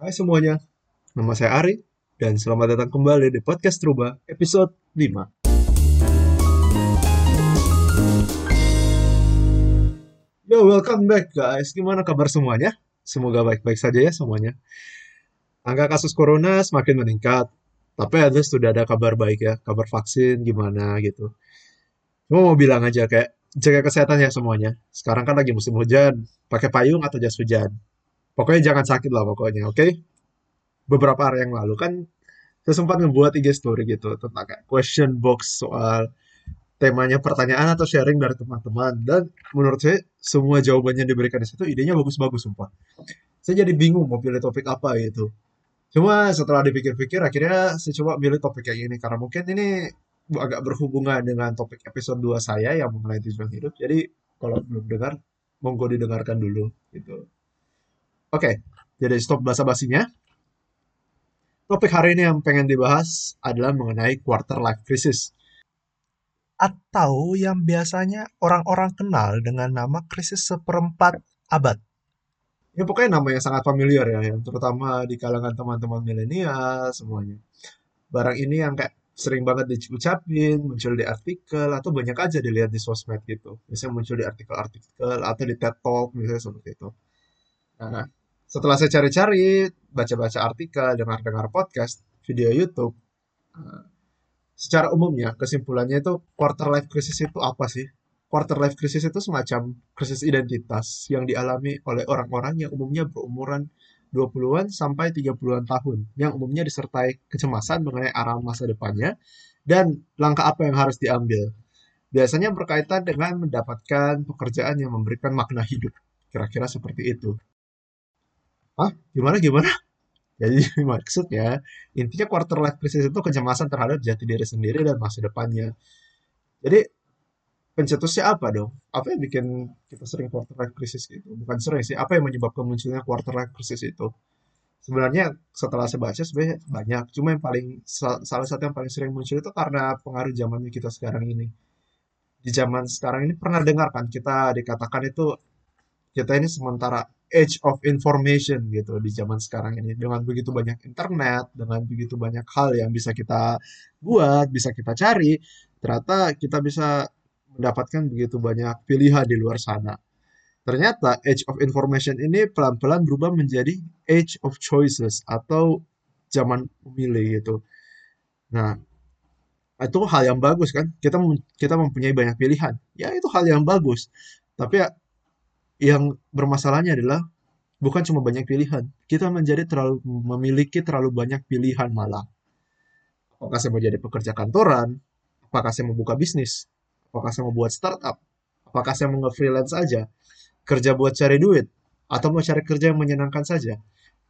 Hai semuanya, nama saya Ari dan selamat datang kembali di podcast Truba episode 5. Yo, welcome back guys. Gimana kabar semuanya? Semoga baik-baik saja ya semuanya. Angka kasus corona semakin meningkat, tapi at least sudah ada kabar baik ya, kabar vaksin gimana gitu. Cuma mau bilang aja kayak jaga kesehatan ya semuanya. Sekarang kan lagi musim hujan, pakai payung atau jas hujan. Pokoknya jangan sakit lah pokoknya, oke? Beberapa hari yang lalu kan saya sempat ngebuat IG story gitu tentang kayak question box soal temanya pertanyaan atau sharing dari teman-teman dan menurut saya semua jawabannya diberikan di situ idenya bagus-bagus sumpah. Saya jadi bingung mau pilih topik apa gitu. Cuma setelah dipikir-pikir akhirnya saya coba pilih topik kayak gini karena mungkin ini agak berhubungan dengan topik episode 2 saya yang mengenai tujuan hidup. Jadi kalau belum dengar monggo didengarkan dulu gitu. Oke, jadi stop basa-basinya. Topik hari ini yang pengen dibahas adalah mengenai quarter life crisis. Atau yang biasanya orang-orang kenal dengan nama krisis seperempat abad. Ya pokoknya nama yang sangat familiar ya, yang terutama di kalangan teman-teman milenial semuanya. Barang ini yang kayak sering banget diucapin, muncul di artikel, atau banyak aja dilihat di sosmed gitu. Biasanya muncul di artikel-artikel, atau di TED Talk, misalnya seperti itu. Nah, setelah saya cari-cari, baca-baca artikel, dengar-dengar podcast, video YouTube, eh, secara umumnya kesimpulannya itu quarter life crisis itu apa sih? Quarter life crisis itu semacam krisis identitas yang dialami oleh orang-orang yang umumnya berumuran 20-an sampai 30-an tahun, yang umumnya disertai kecemasan mengenai arah masa depannya dan langkah apa yang harus diambil. Biasanya berkaitan dengan mendapatkan pekerjaan yang memberikan makna hidup. Kira-kira seperti itu. Hah? Gimana gimana? Jadi maksudnya intinya quarter life crisis itu kecemasan terhadap jati diri sendiri dan masa depannya. Jadi pencetusnya apa dong? Apa yang bikin kita sering quarter life crisis gitu? Bukan sering sih, apa yang menyebabkan munculnya quarter life crisis itu? Sebenarnya setelah saya baca sebenarnya banyak, cuma yang paling salah satu yang paling sering muncul itu karena pengaruh zamannya kita sekarang ini. Di zaman sekarang ini pernah dengar kan kita dikatakan itu kita ini sementara age of information gitu di zaman sekarang ini. Dengan begitu banyak internet dengan begitu banyak hal yang bisa kita buat bisa kita cari ternyata kita bisa mendapatkan begitu banyak pilihan di luar sana. Ternyata age of information ini pelan-pelan berubah menjadi age of choices atau zaman memilih gitu. Nah itu hal yang bagus kan? Kita kita mempunyai banyak pilihan. Ya itu hal yang bagus. Tapi ya yang bermasalahnya adalah bukan cuma banyak pilihan, kita menjadi terlalu memiliki terlalu banyak pilihan malah. Apakah saya mau jadi pekerja kantoran? Apakah saya mau buka bisnis? Apakah saya mau buat startup? Apakah saya mau nge-freelance aja? Kerja buat cari duit? Atau mau cari kerja yang menyenangkan saja?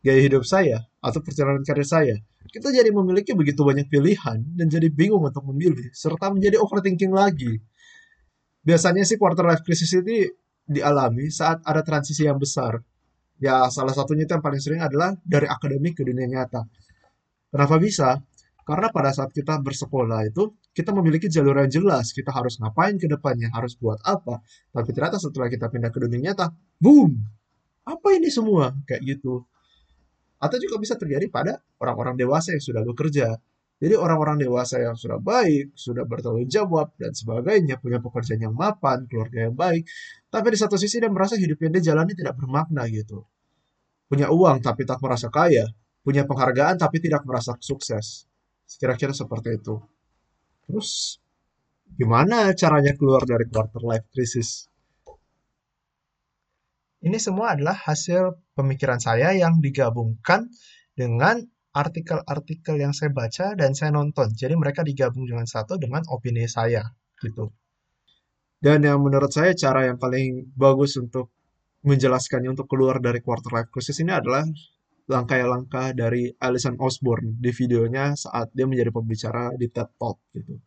Gaya hidup saya? Atau perjalanan karir saya? Kita jadi memiliki begitu banyak pilihan dan jadi bingung untuk memilih, serta menjadi overthinking lagi. Biasanya sih quarter life crisis ini dialami saat ada transisi yang besar. Ya, salah satunya itu yang paling sering adalah dari akademik ke dunia nyata. Kenapa bisa? Karena pada saat kita bersekolah itu, kita memiliki jalur yang jelas. Kita harus ngapain ke depannya, harus buat apa. Tapi ternyata setelah kita pindah ke dunia nyata, boom! Apa ini semua? Kayak gitu. Atau juga bisa terjadi pada orang-orang dewasa yang sudah bekerja. Jadi orang-orang dewasa yang sudah baik, sudah bertanggung jawab, dan sebagainya, punya pekerjaan yang mapan, keluarga yang baik, tapi di satu sisi dia merasa hidup yang dia jalani tidak bermakna gitu. Punya uang tapi tak merasa kaya, punya penghargaan tapi tidak merasa sukses. Kira-kira seperti itu. Terus, gimana caranya keluar dari quarter life crisis? Ini semua adalah hasil pemikiran saya yang digabungkan dengan artikel-artikel yang saya baca dan saya nonton. Jadi mereka digabung dengan satu dengan opini saya gitu. Dan yang menurut saya cara yang paling bagus untuk menjelaskannya untuk keluar dari quarter life crisis ini adalah langkah-langkah dari Alison Osborne di videonya saat dia menjadi pembicara di TED Talk gitu.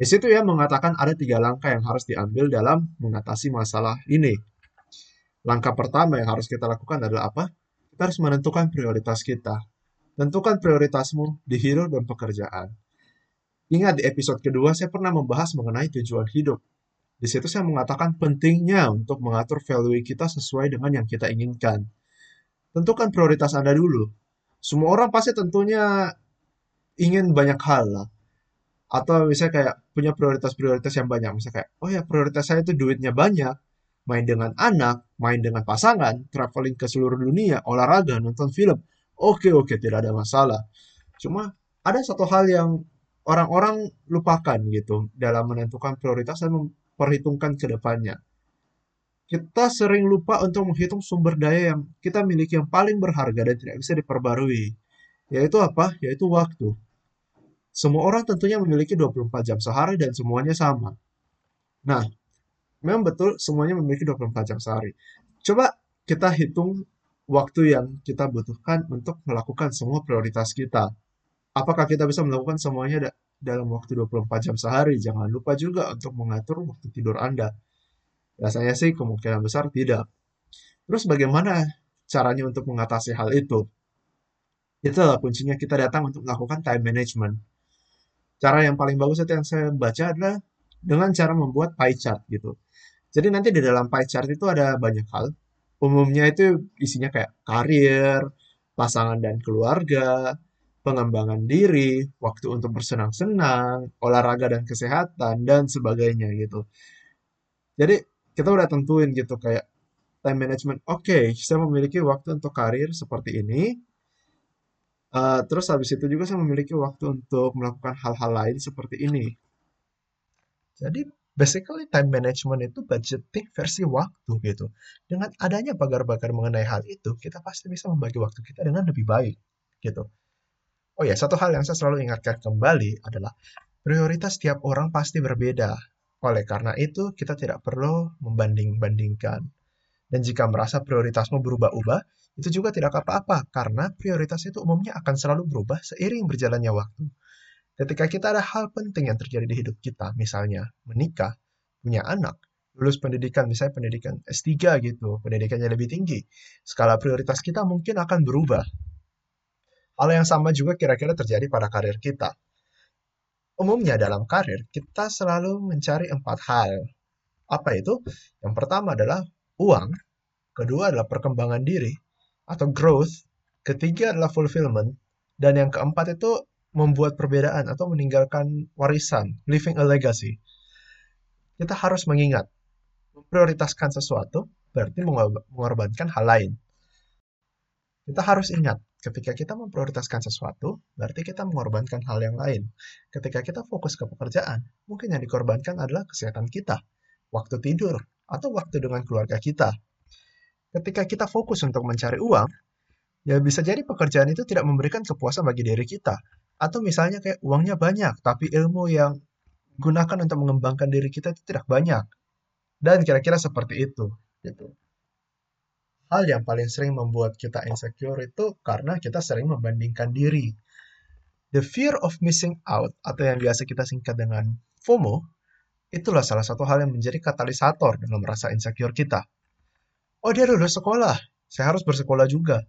Di situ ya mengatakan ada tiga langkah yang harus diambil dalam mengatasi masalah ini. Langkah pertama yang harus kita lakukan adalah apa? Kita harus menentukan prioritas kita. Tentukan prioritasmu di hidup dan pekerjaan. Ingat di episode kedua saya pernah membahas mengenai tujuan hidup. Di situ saya mengatakan pentingnya untuk mengatur value kita sesuai dengan yang kita inginkan. tentukan prioritas Anda dulu. Semua orang pasti tentunya ingin banyak hal lah. Atau misalnya kayak punya prioritas-prioritas yang banyak. Misalnya kayak, oh ya prioritas saya itu duitnya banyak, main dengan anak, main dengan pasangan, traveling ke seluruh dunia, olahraga, nonton film. Oke, oke, tidak ada masalah. Cuma ada satu hal yang orang-orang lupakan gitu dalam menentukan prioritas dan memperhitungkan ke depannya. Kita sering lupa untuk menghitung sumber daya yang kita miliki yang paling berharga dan tidak bisa diperbarui. Yaitu apa? Yaitu waktu. Semua orang tentunya memiliki 24 jam sehari dan semuanya sama. Nah, memang betul semuanya memiliki 24 jam sehari. Coba kita hitung waktu yang kita butuhkan untuk melakukan semua prioritas kita. Apakah kita bisa melakukan semuanya da dalam waktu 24 jam sehari? Jangan lupa juga untuk mengatur waktu tidur Anda. Rasanya sih kemungkinan besar tidak. Terus bagaimana caranya untuk mengatasi hal itu? Itulah kuncinya kita datang untuk melakukan time management. Cara yang paling bagus itu yang saya baca adalah dengan cara membuat pie chart gitu. Jadi nanti di dalam pie chart itu ada banyak hal. Umumnya itu isinya kayak karir, pasangan dan keluarga, pengembangan diri, waktu untuk bersenang-senang, olahraga dan kesehatan, dan sebagainya gitu. Jadi kita udah tentuin gitu kayak time management. Oke, okay, saya memiliki waktu untuk karir seperti ini. Uh, terus habis itu juga saya memiliki waktu untuk melakukan hal-hal lain seperti ini. Jadi basically time management itu budgeting versi waktu gitu. Dengan adanya pagar-pagar mengenai hal itu, kita pasti bisa membagi waktu kita dengan lebih baik gitu. Oh ya, satu hal yang saya selalu ingatkan kembali adalah prioritas setiap orang pasti berbeda. Oleh karena itu, kita tidak perlu membanding-bandingkan. Dan jika merasa prioritasmu berubah-ubah, itu juga tidak apa-apa, karena prioritas itu umumnya akan selalu berubah seiring berjalannya waktu. Ketika kita ada hal penting yang terjadi di hidup kita, misalnya menikah, punya anak, lulus pendidikan, misalnya pendidikan S3 gitu, pendidikannya lebih tinggi, skala prioritas kita mungkin akan berubah. Hal yang sama juga kira-kira terjadi pada karir kita. Umumnya dalam karir, kita selalu mencari empat hal. Apa itu? Yang pertama adalah uang, kedua adalah perkembangan diri atau growth, ketiga adalah fulfillment, dan yang keempat itu membuat perbedaan atau meninggalkan warisan, leaving a legacy. Kita harus mengingat, memprioritaskan sesuatu berarti mengorbankan hal lain. Kita harus ingat, ketika kita memprioritaskan sesuatu, berarti kita mengorbankan hal yang lain. Ketika kita fokus ke pekerjaan, mungkin yang dikorbankan adalah kesehatan kita, waktu tidur, atau waktu dengan keluarga kita. Ketika kita fokus untuk mencari uang, ya bisa jadi pekerjaan itu tidak memberikan kepuasan bagi diri kita, atau misalnya kayak uangnya banyak, tapi ilmu yang gunakan untuk mengembangkan diri kita itu tidak banyak. Dan kira-kira seperti itu. Gitu. Hal yang paling sering membuat kita insecure itu karena kita sering membandingkan diri. The fear of missing out, atau yang biasa kita singkat dengan FOMO, itulah salah satu hal yang menjadi katalisator dalam rasa insecure kita. Oh dia lulus sekolah, saya harus bersekolah juga.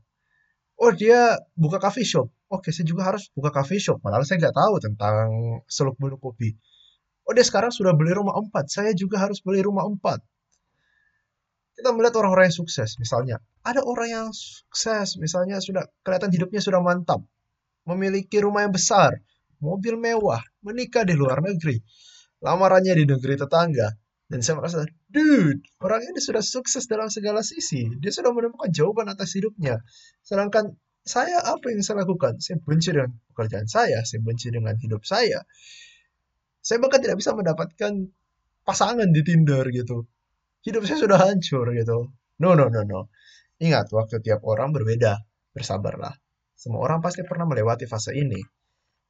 Oh dia buka coffee shop, oke saya juga harus buka coffee shop. Padahal saya nggak tahu tentang seluk beluk kopi. Oh dia sekarang sudah beli rumah empat, saya juga harus beli rumah empat. Kita melihat orang-orang yang sukses, misalnya ada orang yang sukses, misalnya sudah kelihatan hidupnya sudah mantap, memiliki rumah yang besar, mobil mewah, menikah di luar negeri, lamarannya di negeri tetangga, dan saya merasa, dude, orang ini sudah sukses dalam segala sisi. Dia sudah menemukan jawaban atas hidupnya. Sedangkan saya apa yang saya lakukan? Saya benci dengan pekerjaan saya, saya benci dengan hidup saya. Saya bahkan tidak bisa mendapatkan pasangan di Tinder gitu. Hidup saya sudah hancur gitu. No, no, no, no. Ingat, waktu tiap orang berbeda. Bersabarlah. Semua orang pasti pernah melewati fase ini.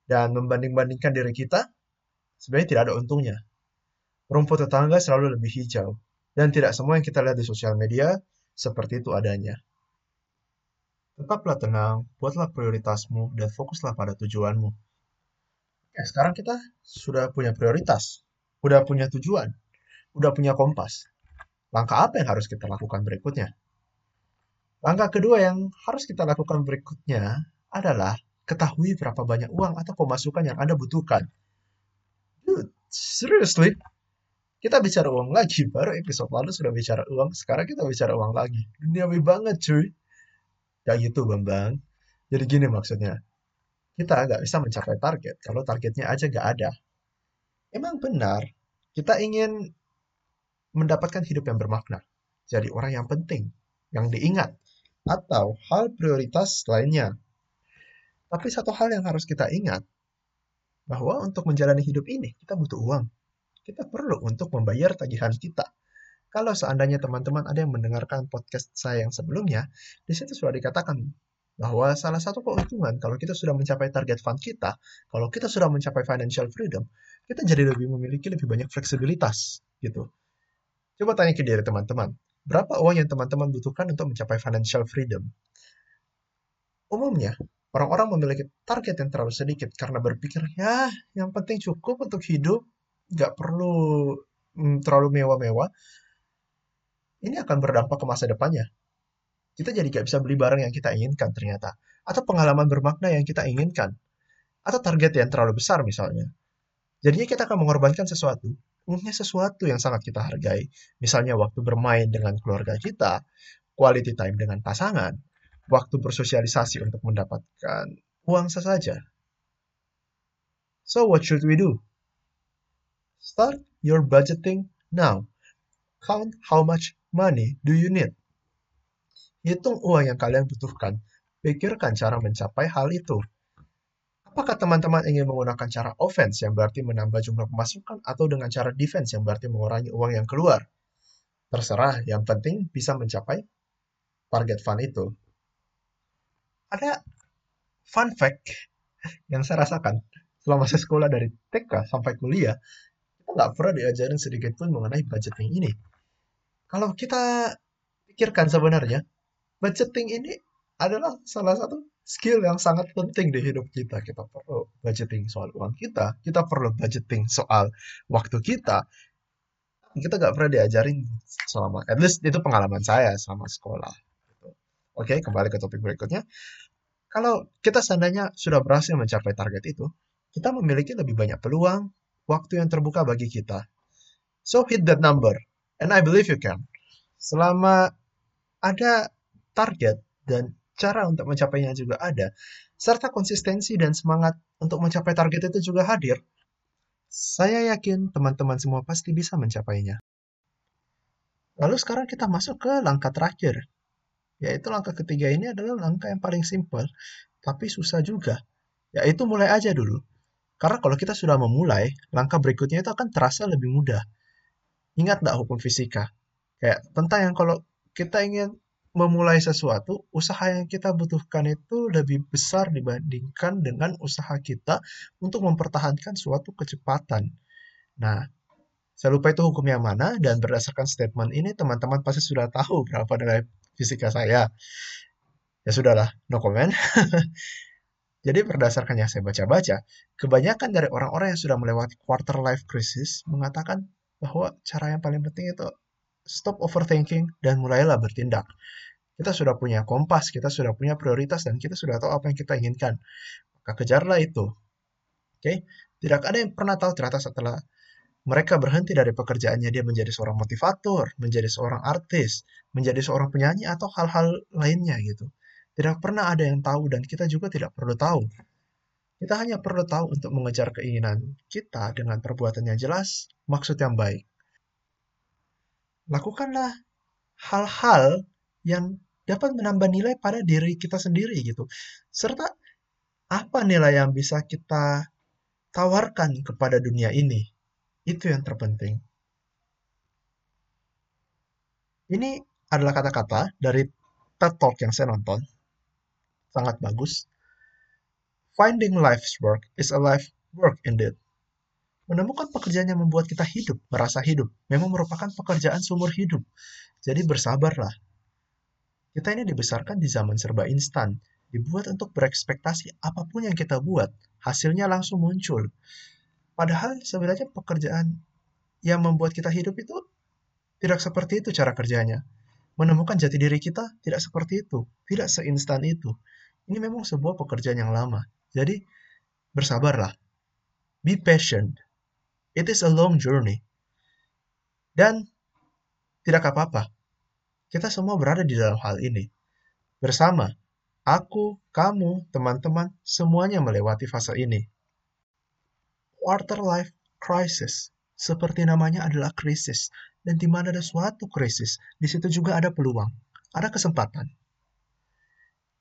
Dan membanding-bandingkan diri kita, sebenarnya tidak ada untungnya. Rumput tetangga selalu lebih hijau. Dan tidak semua yang kita lihat di sosial media seperti itu adanya. Tetaplah tenang, buatlah prioritasmu, dan fokuslah pada tujuanmu. Ya, sekarang kita sudah punya prioritas, sudah punya tujuan, sudah punya kompas. Langkah apa yang harus kita lakukan berikutnya? Langkah kedua yang harus kita lakukan berikutnya adalah ketahui berapa banyak uang atau pemasukan yang Anda butuhkan. Dude, seriously? Kita bicara uang lagi, baru episode lalu sudah bicara uang, sekarang kita bicara uang lagi. Duniawi banget cuy. Kayak gitu, Bambang. Jadi gini maksudnya, kita nggak bisa mencapai target kalau targetnya aja nggak ada. Emang benar, kita ingin mendapatkan hidup yang bermakna, jadi orang yang penting, yang diingat, atau hal prioritas lainnya. Tapi satu hal yang harus kita ingat, bahwa untuk menjalani hidup ini, kita butuh uang. Kita perlu untuk membayar tagihan kita. Kalau seandainya teman-teman ada yang mendengarkan podcast saya yang sebelumnya, di situ sudah dikatakan bahwa salah satu keuntungan kalau kita sudah mencapai target fund kita, kalau kita sudah mencapai financial freedom, kita jadi lebih memiliki lebih banyak fleksibilitas gitu. Coba tanya ke diri teman-teman, berapa uang yang teman-teman butuhkan untuk mencapai financial freedom? Umumnya, orang-orang memiliki target yang terlalu sedikit karena berpikir, ya yang penting cukup untuk hidup, nggak perlu mm, terlalu mewah-mewah ini akan berdampak ke masa depannya. Kita jadi gak bisa beli barang yang kita inginkan ternyata. Atau pengalaman bermakna yang kita inginkan. Atau target yang terlalu besar misalnya. Jadinya kita akan mengorbankan sesuatu. Umumnya sesuatu yang sangat kita hargai. Misalnya waktu bermain dengan keluarga kita, quality time dengan pasangan, waktu bersosialisasi untuk mendapatkan uang sesaja. So what should we do? Start your budgeting now. Count how much money do you need? Hitung uang yang kalian butuhkan. Pikirkan cara mencapai hal itu. Apakah teman-teman ingin menggunakan cara offense yang berarti menambah jumlah pemasukan atau dengan cara defense yang berarti mengurangi uang yang keluar? Terserah, yang penting bisa mencapai target fund itu. Ada fun fact yang saya rasakan selama saya sekolah dari TK sampai kuliah, kita nggak pernah diajarin sedikit pun mengenai budgeting ini. Kalau kita pikirkan sebenarnya, budgeting ini adalah salah satu skill yang sangat penting di hidup kita. Kita perlu budgeting soal uang kita, kita perlu budgeting soal waktu kita. Kita nggak pernah diajarin selama, at least itu pengalaman saya selama sekolah. Oke, kembali ke topik berikutnya. Kalau kita seandainya sudah berhasil mencapai target itu, kita memiliki lebih banyak peluang, waktu yang terbuka bagi kita. So hit that number. And I believe you can. Selama ada target dan cara untuk mencapainya juga ada, serta konsistensi dan semangat untuk mencapai target itu juga hadir, saya yakin teman-teman semua pasti bisa mencapainya. Lalu sekarang kita masuk ke langkah terakhir, yaitu langkah ketiga ini adalah langkah yang paling simpel, tapi susah juga, yaitu mulai aja dulu. Karena kalau kita sudah memulai, langkah berikutnya itu akan terasa lebih mudah. Ingat nggak hukum fisika? Kayak tentang yang kalau kita ingin memulai sesuatu, usaha yang kita butuhkan itu lebih besar dibandingkan dengan usaha kita untuk mempertahankan suatu kecepatan. Nah, saya lupa itu hukum yang mana, dan berdasarkan statement ini, teman-teman pasti sudah tahu berapa nilai fisika saya. Ya sudahlah, no comment. Jadi berdasarkan yang saya baca-baca, kebanyakan dari orang-orang yang sudah melewati quarter life crisis mengatakan bahwa cara yang paling penting itu stop overthinking dan mulailah bertindak. Kita sudah punya kompas, kita sudah punya prioritas, dan kita sudah tahu apa yang kita inginkan. Maka kejarlah itu. Oke? Tidak ada yang pernah tahu ternyata setelah mereka berhenti dari pekerjaannya dia menjadi seorang motivator, menjadi seorang artis, menjadi seorang penyanyi atau hal-hal lainnya gitu. Tidak pernah ada yang tahu dan kita juga tidak perlu tahu. Kita hanya perlu tahu untuk mengejar keinginan kita dengan perbuatan yang jelas, maksud yang baik. Lakukanlah hal-hal yang dapat menambah nilai pada diri kita sendiri gitu. Serta apa nilai yang bisa kita tawarkan kepada dunia ini. Itu yang terpenting. Ini adalah kata-kata dari TED Talk yang saya nonton. Sangat bagus. Finding life's work is a life work indeed. Menemukan pekerjaan yang membuat kita hidup, merasa hidup, memang merupakan pekerjaan seumur hidup. Jadi bersabarlah. Kita ini dibesarkan di zaman serba instan, dibuat untuk berekspektasi apa pun yang kita buat, hasilnya langsung muncul. Padahal sebenarnya pekerjaan yang membuat kita hidup itu tidak seperti itu cara kerjanya. Menemukan jati diri kita tidak seperti itu, tidak seinstan itu. Ini memang sebuah pekerjaan yang lama. Jadi, bersabarlah. Be patient. It is a long journey. Dan tidak apa-apa. Kita semua berada di dalam hal ini. Bersama Aku, kamu, teman-teman, semuanya melewati fase ini. Quarter life crisis, seperti namanya adalah krisis, dan di mana ada suatu krisis, di situ juga ada peluang, ada kesempatan.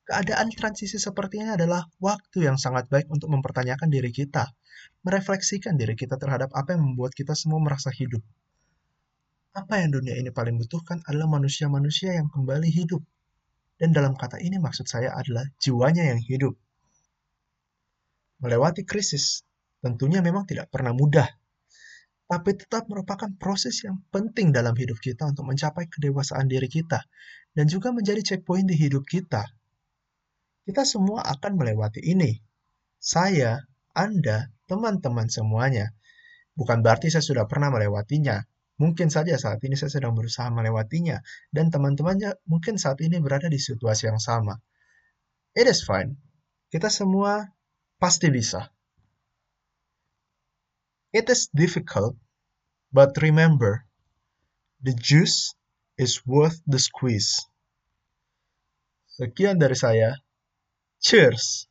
Keadaan transisi seperti ini adalah waktu yang sangat baik untuk mempertanyakan diri kita, merefleksikan diri kita terhadap apa yang membuat kita semua merasa hidup. Apa yang dunia ini paling butuhkan adalah manusia-manusia yang kembali hidup, dan dalam kata ini maksud saya adalah jiwanya yang hidup. Melewati krisis tentunya memang tidak pernah mudah, tapi tetap merupakan proses yang penting dalam hidup kita untuk mencapai kedewasaan diri kita dan juga menjadi checkpoint di hidup kita. Kita semua akan melewati ini. Saya, Anda, teman-teman semuanya. Bukan berarti saya sudah pernah melewatinya, Mungkin saja saat ini saya sedang berusaha melewatinya, dan teman-temannya mungkin saat ini berada di situasi yang sama. It is fine. Kita semua pasti bisa. It is difficult, but remember, the juice is worth the squeeze. Sekian dari saya. Cheers!